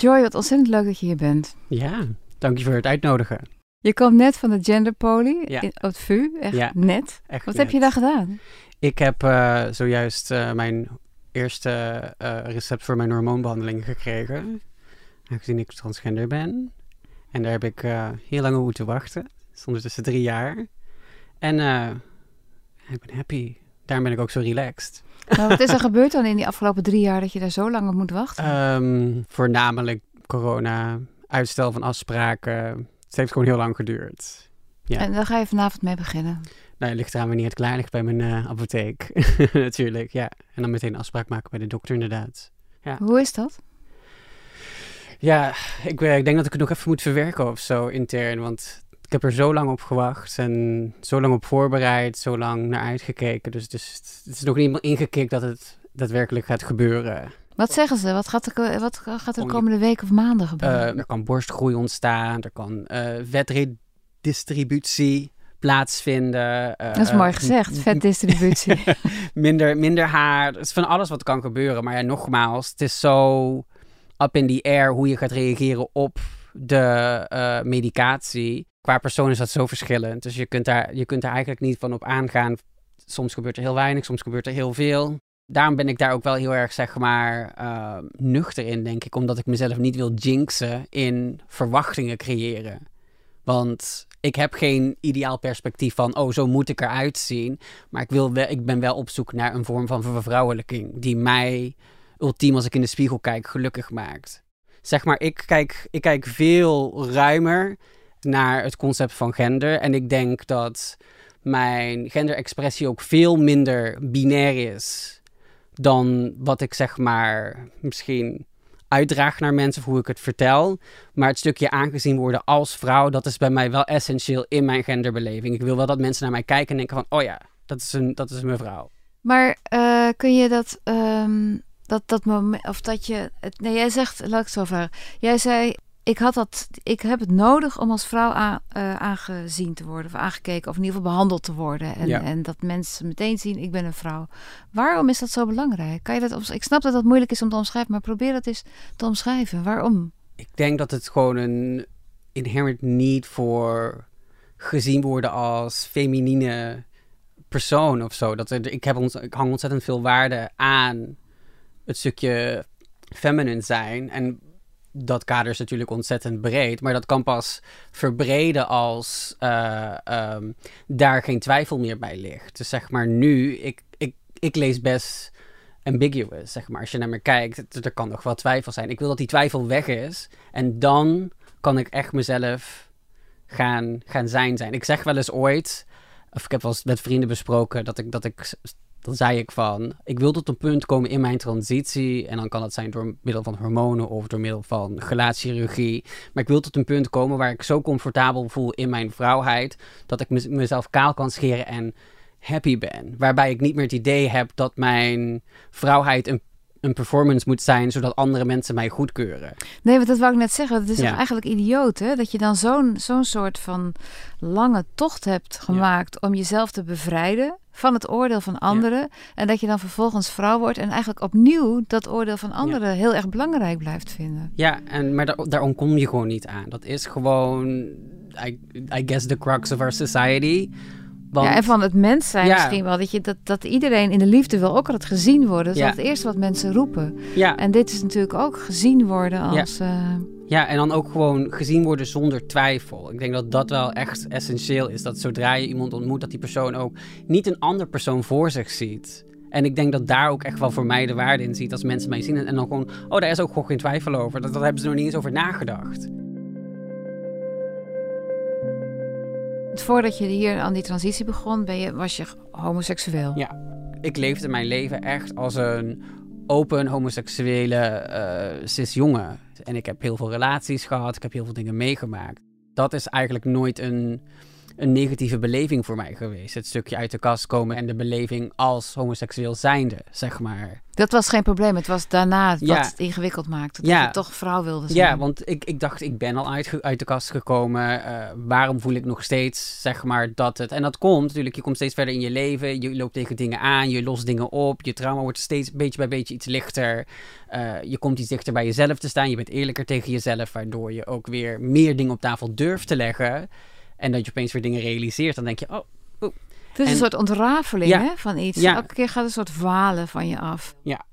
Joy, wat ontzettend leuk dat je hier bent. Ja, dank je voor het uitnodigen. Je komt net van de genderpoly Ja. in op het VU, echt Ja, net. Echt Wat net. heb je daar gedaan? Ik heb eh, zojuist eh, mijn eerste eh, recept voor mijn hormoonbehandeling gekregen. Aangezien ik transgender ben. En daar heb ik heel lang op moeten wachten. Is ondertussen drie jaar. En ik ben happy. Daarom ben ik ook zo relaxed. Nou, wat is er gebeurd dan in die afgelopen drie jaar dat je daar zo lang op moet wachten? Ehm, voornamelijk corona, uitstel van afspraken. Het heeft gewoon heel lang geduurd. ja. En daar ga je vanavond mee beginnen. Nou, het ligt eraan wanneer het klaar ligt bij mijn eh, apotheek. Natuurlijk, ja. En dan meteen afspraak maken bij de dokter, inderdaad. Hoe is dat? Ja, ik, eh, ik denk dat ik het nog even moet verwerken of zo intern. Want ik heb er zo lang op gewacht en zo lang op voorbereid, zo lang naar uitgekeken. Dus, dus het is nog niet helemaal ingekikt dat het daadwerkelijk gaat gebeuren. Wat zeggen ze? Wat gaat er, wat gaat er de komende weken of maanden Eh, gebeuren? er kan borstgroei ontstaan, er kan eh vetredistributie plaatsvinden. eh, dat is mooi eh, gezegd, vetdistributie. minder, minder haar. Het is van alles wat kan gebeuren. Maar ja, nogmaals, het is zo up in the air hoe je gaat reageren op de eh, medicatie. Qua persoon is dat zo verschillend. Dus je kunt, daar, je kunt daar eigenlijk niet van op aangaan. Soms gebeurt er heel weinig, soms gebeurt er heel veel. Daarom ben ik daar ook wel heel erg, zeg maar, eh, nuchter in, denk ik. Omdat ik mezelf niet wil jinxen in verwachtingen creëren. Want ik heb geen ideaal perspectief van, oh, zo moet ik eruit zien. Maar ik, wil wel, ik ben wel op zoek naar een vorm van vervrouwelijking. Die mij ultiem, als ik in de spiegel kijk, gelukkig maakt. Zeg maar, ik kijk, ik kijk veel ruimer naar het concept van gender. En ik denk dat mijn genderexpressie ook veel minder binair is dan wat ik zeg maar misschien uitdraag naar mensen of hoe ik het vertel. Maar het stukje aangezien worden als vrouw, dat is bij mij wel essentieel in mijn genderbeleving. Ik wil wel dat mensen naar mij kijken en denken van, oh ja, dat is een, dat is een mevrouw. Maar eh, kun je dat, ehm, dat, dat moment, of dat je, nee, jij zegt, laat ik het zo vragen. Jij zei, ik, had dat, ik heb het nodig om als vrouw aan, eh, aangezien te worden, of aangekeken, of in ieder geval behandeld te worden. En, Ja. en dat mensen meteen zien, ik ben een vrouw. Waarom is dat zo belangrijk? Kan je dat, ik snap dat dat moeilijk is om te omschrijven, maar probeer dat eens te omschrijven. Waarom? Ik denk dat het gewoon een inherent need voor gezien worden als feminine persoon of zo. Dat er, ik, heb ons, ik hang ontzettend veel waarde aan het stukje feminine zijn. En dat kader is natuurlijk ontzettend breed. Maar dat kan pas verbreden als eh, ehm, daar geen twijfel meer bij ligt. Dus zeg maar nu, ik, ik, ik lees best ambiguous, zeg maar. Als je naar me kijkt, er kan nog wel twijfel zijn. Ik wil dat die twijfel weg is. En dan kan ik echt mezelf gaan, gaan zijn zijn. Ik zeg wel eens ooit, of ik heb wel eens met vrienden besproken, dat ik, dat ik, dan zei ik van, ik wil tot een punt komen in mijn transitie. En dan kan dat zijn door middel van hormonen of door middel van gelaatschirurgie. Maar ik wil tot een punt komen waar ik zo comfortabel voel in mijn vrouwheid, dat ik mez- mezelf kaal kan scheren en happy ben. Waarbij ik niet meer het idee heb dat mijn vrouwheid een, een performance moet zijn, zodat andere mensen mij goedkeuren. Nee, want dat wou ik net zeggen. Het is Ja. eigenlijk idioot, hè? Dat je dan zo'n zo'n soort van lange tocht hebt gemaakt om jezelf te bevrijden van het oordeel van anderen. En dat je dan vervolgens vrouw wordt en eigenlijk opnieuw dat oordeel van anderen heel erg belangrijk blijft vinden. Ja, en, maar daar, daar ontkom je gewoon niet aan. Dat is gewoon, I, I guess, the crux of our society. Want, Ja, en van het mens zijn Ja. misschien wel. Dat, je, dat, dat iedereen in de liefde wil ook altijd gezien worden. Dat is Ja. het eerste wat mensen roepen. ja, En dit is natuurlijk ook gezien worden als... eh, Ja, en dan ook gewoon gezien worden zonder twijfel. Ik denk dat dat wel echt essentieel is. Dat zodra je iemand ontmoet, dat die persoon ook niet een ander persoon voor zich ziet. En ik denk dat daar ook echt wel voor mij de waarde in ziet als mensen mij zien. En dan gewoon, oh, daar is ook gewoon geen twijfel over. Dat, dat hebben ze nog niet eens over nagedacht. Voordat je hier aan die transitie begon, ben je, was je homoseksueel. Ja, ik leefde mijn leven echt als een open homoseksuele uh, cisjongen. En ik heb heel veel relaties gehad, ik heb heel veel dingen meegemaakt. Dat is eigenlijk nooit een een negatieve beleving voor mij geweest. Het stukje uit de kast komen en de beleving als homoseksueel zijnde, zeg maar. Dat was geen probleem. Het was daarna wat het ingewikkeld maakte. Dat ja. je toch vrouw wilde zijn. Ja, want ik, ik dacht, ik ben al uit, uit de kast gekomen. Uh, waarom voel ik nog steeds, zeg maar, dat het... En dat komt natuurlijk, je komt steeds verder in je leven. Je loopt tegen dingen aan, je lost dingen op. Je trauma wordt steeds beetje bij beetje iets lichter. Uh, je komt iets dichter bij jezelf te staan. Je bent eerlijker tegen jezelf, waardoor je ook weer meer dingen op tafel durft te leggen. En dat je opeens weer dingen realiseert. Dan denk je, oh. Het is een soort ontrafeling hè, van iets. Ja. Elke keer gaat een soort walen van je af. Ja.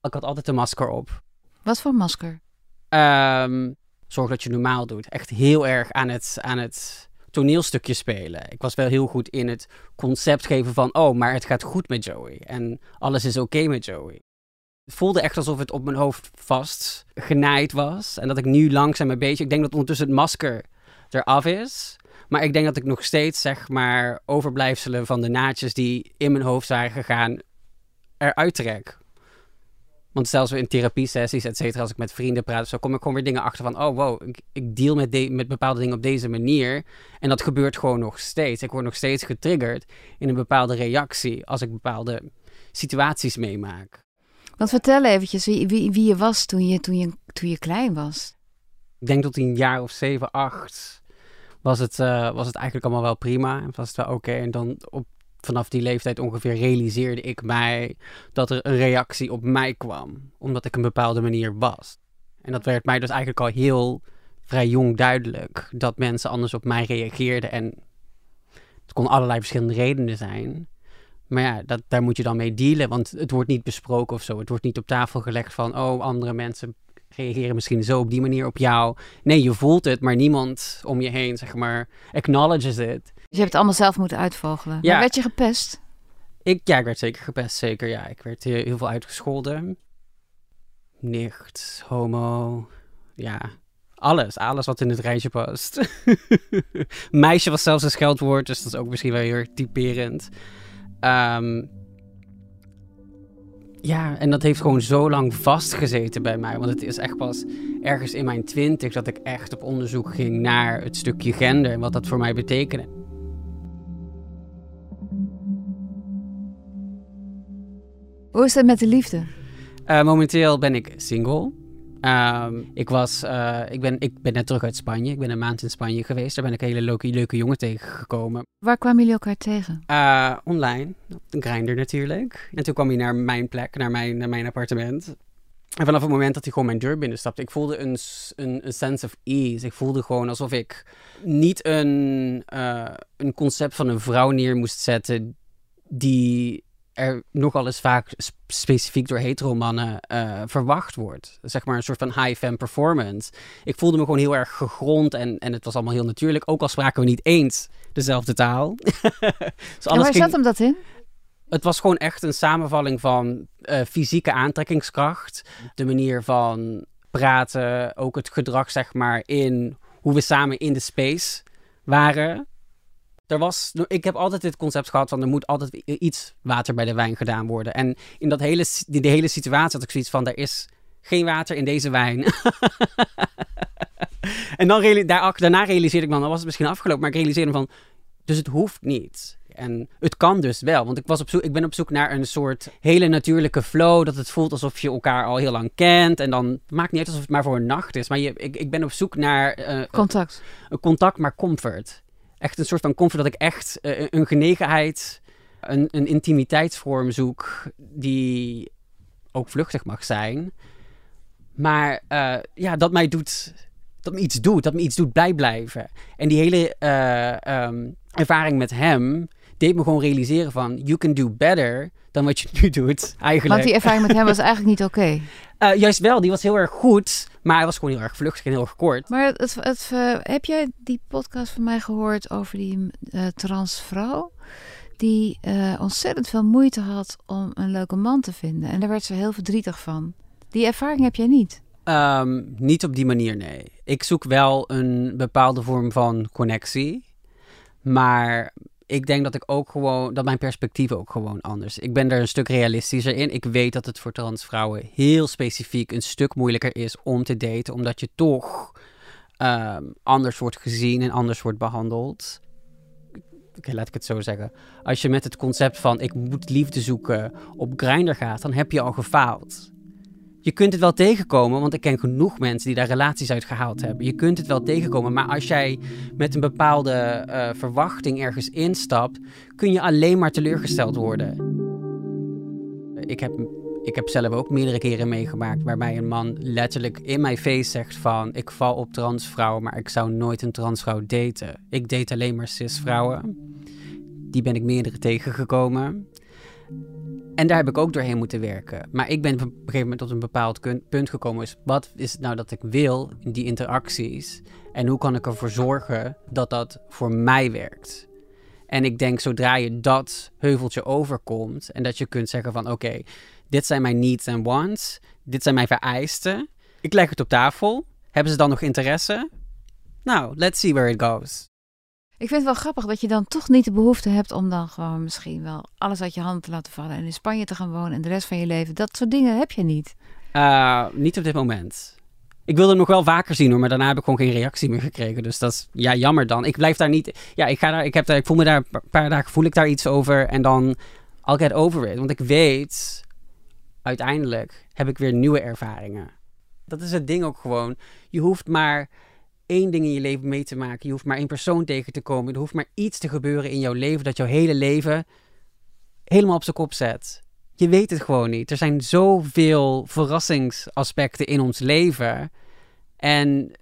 Ik had altijd een masker op. Wat voor masker? Um, zorg dat je normaal doet. Echt heel erg aan het, aan het toneelstukje spelen. Ik was wel heel goed in het concept geven van... oh, maar het gaat goed met Joey. En alles is oké met Joey. Het voelde echt alsof het op mijn hoofd vast genaaid was. En dat ik nu langzaam een beetje... Ik denk dat ondertussen het masker eraf is. Maar ik denk dat ik nog steeds, zeg maar, overblijfselen van de naadjes die in mijn hoofd zijn gegaan, eruit trek. Want zelfs in therapie-sessies, et cetera, als ik met vrienden praat, zo kom ik gewoon weer dingen achter van, oh wow, ik, ik deal met, met bepaalde dingen op deze manier. En dat gebeurt gewoon nog steeds. Ik word nog steeds getriggerd in een bepaalde reactie als ik bepaalde situaties meemaak. Want vertel eventjes wie, wie, wie je was toen je, toen, je, toen je klein was. Ik denk tot een jaar of zeven, acht was het, uh, was het eigenlijk allemaal wel prima. En was het wel oké. En dan op, vanaf die leeftijd ongeveer realiseerde ik mij dat er een reactie op mij kwam. Omdat ik een bepaalde manier was. En dat werd mij dus eigenlijk al heel vrij jong duidelijk. Dat mensen anders op mij reageerden. En het kon allerlei verschillende redenen zijn. Maar ja, dat, daar moet je dan mee dealen. Want het wordt niet besproken of zo. Het wordt niet op tafel gelegd van... oh, andere mensen reageren misschien zo op die manier op jou. Nee, je voelt het, maar niemand om je heen, zeg maar, acknowledges it. Dus je hebt het allemaal zelf moeten uitvogelen. Ja. Maar werd je gepest? Ik, ja, ik werd zeker gepest, zeker. Ja, ik werd heel, heel veel uitgescholden. Nicht, homo, ja, alles. Alles wat in het rijtje past. Meisje was zelfs een scheldwoord, dus dat is ook misschien wel heel typerend. Um, ja, en dat heeft gewoon zo lang vastgezeten bij mij. Want het is echt pas ergens in mijn twintig dat ik echt op onderzoek ging naar het stukje gender en wat dat voor mij betekende. Hoe is het met de liefde? Uh, momenteel ben ik single. Um, ik, was, uh, ik, ben, ik ben net terug uit Spanje. Ik ben een maand in Spanje geweest. Daar ben ik een hele leuke, leuke jongen tegengekomen. Waar kwamen jullie elkaar tegen? Uh, online. Een grinder natuurlijk. En toen kwam hij naar mijn plek, naar mijn, naar mijn appartement. En vanaf het moment dat hij gewoon mijn deur binnenstapte, ik voelde een, een, een sense of ease. Ik voelde gewoon alsof ik niet een, uh, een concept van een vrouw neer moest zetten die er nogal eens vaak specifiek door heteromannen uh, verwacht wordt. Zeg maar een soort van high-fan performance. Ik voelde me gewoon heel erg gegrond en, en het was allemaal heel natuurlijk. Ook al spraken we niet eens dezelfde taal. dus en waar zat hem dat in? Het was gewoon echt een samenvalling van uh, fysieke aantrekkingskracht. De manier van praten, ook het gedrag zeg maar in hoe we samen in de space waren er was, ik heb altijd dit concept gehad van er moet altijd iets water bij de wijn gedaan worden. En in dat hele, die, de hele situatie had ik zoiets van, er is geen water in deze wijn. en dan, daar, daarna realiseerde ik me, dan was het misschien afgelopen, maar ik realiseerde van, dus het hoeft niet. En het kan dus wel, want ik, was op zoek, ik ben op zoek naar een soort hele natuurlijke flow. Dat het voelt alsof je elkaar al heel lang kent. En dan maakt niet uit alsof het maar voor een nacht is. Maar je, ik, ik ben op zoek naar. Uh, contact. Een contact, maar comfort echt een soort van comfort dat ik echt uh, een genegenheid, een, een intimiteitsvorm zoek die ook vluchtig mag zijn. Maar uh, ja, dat mij doet, dat me iets doet, dat me iets doet blij blijven. En die hele uh, um, ervaring met hem, deed me gewoon realiseren van, you can do better dan wat je nu doet, eigenlijk. Want die ervaring met hem was eigenlijk niet oké. Uh, juist wel, die was heel erg goed, maar hij was gewoon heel erg vluchtig en heel erg kort. Maar het, het, uh, heb jij die podcast van mij gehoord over die uh, transvrouw? Die ontzettend veel moeite had om een leuke man te vinden. En daar werd ze heel verdrietig van. Die ervaring heb jij niet? Um, niet op die manier, nee. Ik zoek wel een bepaalde vorm van connectie. Maar ik denk dat ik ook gewoon, dat mijn perspectief ook gewoon anders. Ik ben er een stuk realistischer in. Ik weet dat het voor transvrouwen heel specifiek een stuk moeilijker is om te daten, omdat je toch um, anders wordt gezien en anders wordt behandeld. Laat ik het zo zeggen. Als je met het concept van ik moet liefde zoeken op Grindr gaat, dan heb je al gefaald je kunt het wel tegenkomen, want ik ken genoeg mensen die daar relaties uit gehaald hebben. Je kunt het wel tegenkomen, maar als jij met een bepaalde uh, verwachting ergens instapt, kun je alleen maar teleurgesteld worden. Ik heb, ik heb zelf ook meerdere keren meegemaakt waarbij een man letterlijk in mijn face zegt van ik val op transvrouwen, maar ik zou nooit een transvrouw daten. Ik date alleen maar cisvrouwen. Die ben ik meerdere tegengekomen. En daar heb ik ook doorheen moeten werken. Maar ik ben op een gegeven moment tot een bepaald punt gekomen. Is wat is het nou dat ik wil in die interacties? En hoe kan ik ervoor zorgen dat dat voor mij werkt? En ik denk zodra je dat heuveltje overkomt en dat je kunt zeggen van oké, dit zijn mijn needs en wants, dit zijn mijn vereisten. Ik leg het op tafel. Hebben ze dan nog interesse? Nou, let's see where it goes. Ik vind het wel grappig dat je dan toch niet de behoefte hebt om dan gewoon misschien wel alles uit je handen te laten vallen en in Spanje te gaan wonen en de rest van je leven. Dat soort dingen heb je niet. Uh, niet op dit moment. Ik wilde hem nog wel vaker zien hoor, maar daarna heb ik gewoon geen reactie meer gekregen. Dus dat is ja, jammer dan. Ik blijf daar niet. Ja, ik ga daar. Ik, heb daar, ik voel me daar een paar dagen voel ik daar iets over. En dan I'll get over it. Want ik weet, uiteindelijk heb ik weer nieuwe ervaringen. Dat is het ding ook gewoon. Je hoeft maar één ding in je leven mee te maken. Je hoeft maar één persoon tegen te komen. Er hoeft maar iets te gebeuren in jouw leven dat jouw hele leven helemaal op zijn kop zet. Je weet het gewoon niet. Er zijn zoveel verrassingsaspecten in ons leven. En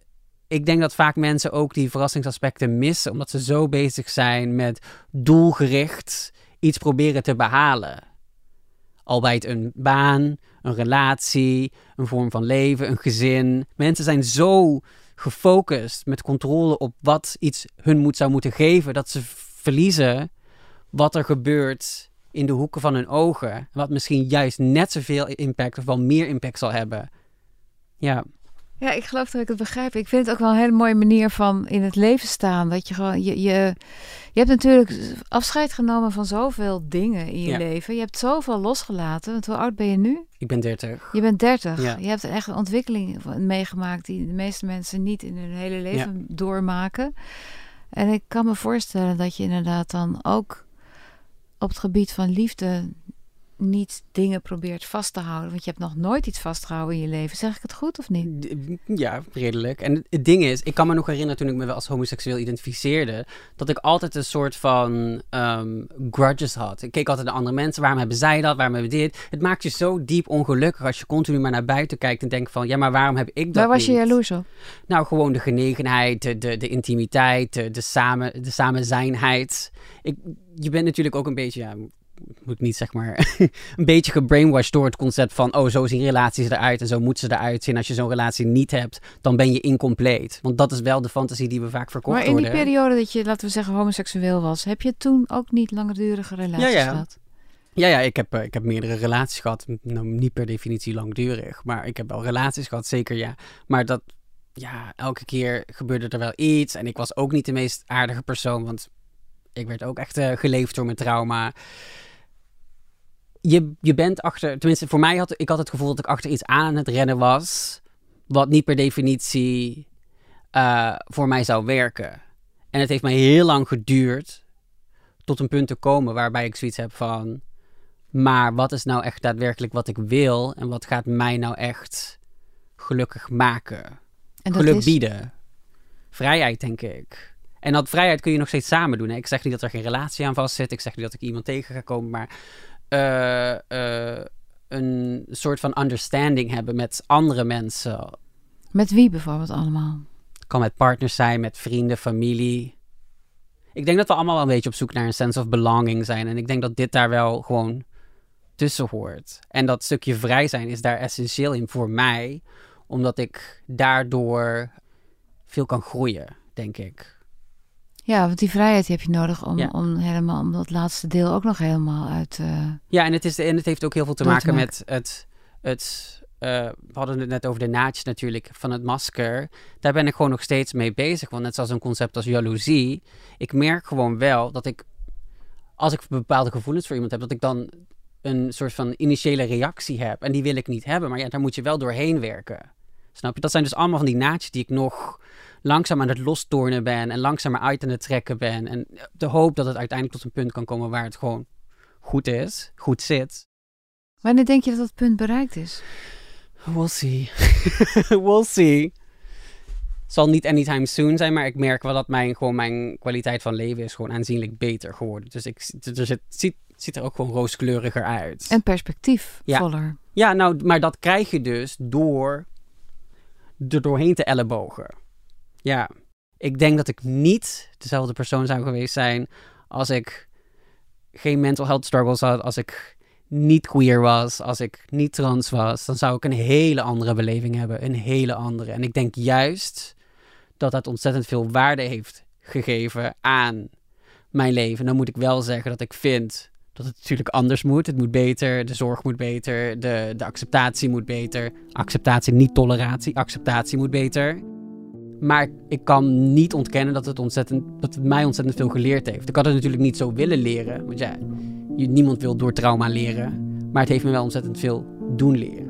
ik denk dat vaak mensen ook die verrassingsaspecten missen, omdat ze zo bezig zijn met doelgericht iets proberen te behalen. Al bij het een baan, een relatie, een vorm van leven, een gezin. Mensen zijn zo gefocust met controle op wat iets hun moet, zou moeten geven, dat ze verliezen wat er gebeurt in de hoeken van hun ogen. Wat misschien juist net zoveel impact of wel meer impact zal hebben. Ja. Ja, ik geloof dat ik het begrijp. Ik vind het ook wel een hele mooie manier van in het leven staan. Dat je gewoon, je, je, je hebt natuurlijk afscheid genomen van zoveel dingen in je leven. Je hebt zoveel losgelaten. Want hoe oud ben je nu? Ik ben 30. Je bent 30. Ja. Je hebt echt een ontwikkeling meegemaakt die de meeste mensen niet in hun hele leven doormaken. En ik kan me voorstellen dat je inderdaad dan ook op het gebied van liefde niet dingen probeert vast te houden. Want je hebt nog nooit iets vastgehouden in je leven. Zeg ik het goed of niet? Ja, redelijk. En het ding is, ik kan me nog herinneren toen ik me wel als homoseksueel identificeerde, dat ik altijd een soort van um, grudges had. Ik keek altijd naar andere mensen. Waarom hebben zij dat? Waarom hebben we dit? Het maakt je zo diep ongelukkig als je continu maar naar buiten kijkt en denkt van, ja, maar waarom heb ik dat Waar was je jaloers op? Nou, gewoon de genegenheid, de, de, de intimiteit, de, de, samen, de samenzijnheid. Ik, je bent natuurlijk ook een beetje, ja, moet ik niet zeg maar, een beetje gebrainwashed door het concept van, oh, zo zien relaties eruit en zo moeten ze eruit zien. Als je zo'n relatie niet hebt, dan ben je incompleet. Want dat is wel de fantasie die we vaak verkocht worden. Maar in die periode dat je, laten we zeggen, homoseksueel was, heb je toen ook niet langdurige relaties ja, ja. gehad? Ja, ja ik, heb, eh, ik heb meerdere relaties gehad. Nou, niet per definitie langdurig, maar ik heb wel relaties gehad, zeker ja. Maar dat, ja, elke keer gebeurde er wel iets. En ik was ook niet de meest aardige persoon, want ik werd ook echt uh, geleefd door mijn trauma je, je bent achter, tenminste voor mij had ik had het gevoel dat ik achter iets aan het rennen was, wat niet per definitie uh, voor mij zou werken. En het heeft mij heel lang geduurd tot een punt te komen waarbij ik zoiets heb van, maar wat is nou echt daadwerkelijk wat ik wil en wat gaat mij nou echt gelukkig maken? En Geluk is... bieden. Vrijheid, denk ik. En dat vrijheid kun je nog steeds samen doen. Hè? Ik zeg niet dat er geen relatie aan vast zit. Ik zeg niet dat ik iemand tegen ga komen. Maar uh, uh, een soort van understanding hebben met andere mensen. Met wie bijvoorbeeld allemaal? Het kan met partners zijn, met vrienden, familie. ik denk dat we allemaal wel een beetje op zoek naar een sense of belonging zijn. En ik denk dat dit daar wel gewoon tussen hoort. En dat stukje vrij zijn is daar essentieel in voor mij, omdat ik daardoor veel kan groeien, denk ik. Ja, want die vrijheid heb je nodig om, Ja. om helemaal om dat laatste deel ook nog helemaal uit. eh, Ja, en het, is, en het heeft ook heel veel te Door te maken maken. met het. het eh, we hadden het net over de naadjes natuurlijk van het masker. Daar ben ik gewoon nog steeds mee bezig. Want net zoals een concept als jaloezie. Ik merk gewoon wel dat ik. Als ik bepaalde gevoelens voor iemand heb, dat ik dan een soort van initiële reactie heb. En die wil ik niet hebben. Maar ja, daar moet je wel doorheen werken. Snap je? Dat zijn dus allemaal van die naadjes die ik nog langzaam aan het lostornen ben. En langzaam uit aan het trekken ben. En de hoop dat het uiteindelijk tot een punt kan komen waar het gewoon goed is, goed zit. Wanneer denk je dat dat punt bereikt is? We'll see. we'll see. Zal niet anytime soon zijn, maar ik merk wel dat mijn, gewoon mijn kwaliteit van leven is gewoon aanzienlijk beter geworden. Dus ik, dus het ziet, ziet er ook gewoon rooskleuriger uit. En perspectiefvoller. Ja, nou, maar dat krijg je dus door er doorheen te ellebogen. Ja, ik denk dat ik niet dezelfde persoon zou geweest zijn als ik geen mental health struggles had, als ik niet queer was, als ik niet trans was. Dan zou ik een hele andere beleving hebben, een hele andere. En ik denk juist dat dat ontzettend veel waarde heeft gegeven aan mijn leven. Dan moet ik wel zeggen dat ik vind dat het natuurlijk anders moet. Het moet beter, de zorg moet beter, de, de acceptatie moet beter. Acceptatie, niet toleratie. Acceptatie moet beter. Maar ik kan niet ontkennen dat het, ontzettend, dat mij ontzettend veel geleerd heeft. Ik had het natuurlijk niet zo willen leren. Want ja, niemand wil door trauma leren. Maar het heeft me wel ontzettend veel doen leren.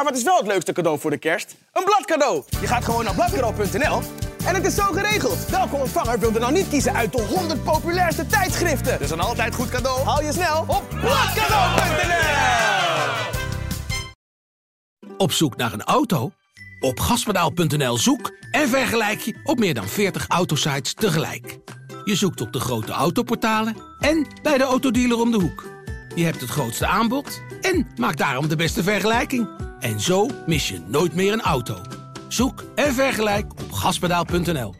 Maar wat is wel het leukste cadeau voor de kerst? Een bladcadeau. Je gaat gewoon naar bladcadeau.nl en het is zo geregeld. Welke ontvanger wil er nou niet kiezen uit de 100 populairste tijdschriften? Dus een altijd goed cadeau. Haal je snel op bladcadeau.nl. Op zoek naar een auto? Op gaspedaal.nl zoek en vergelijk je op meer dan 40 autosites tegelijk. Je zoekt op de grote autoportalen en bij de autodealer om de hoek. Je hebt het grootste aanbod en maakt daarom de beste vergelijking. En zo mis je nooit meer een auto. Zoek en vergelijk op gaspedaal.nl.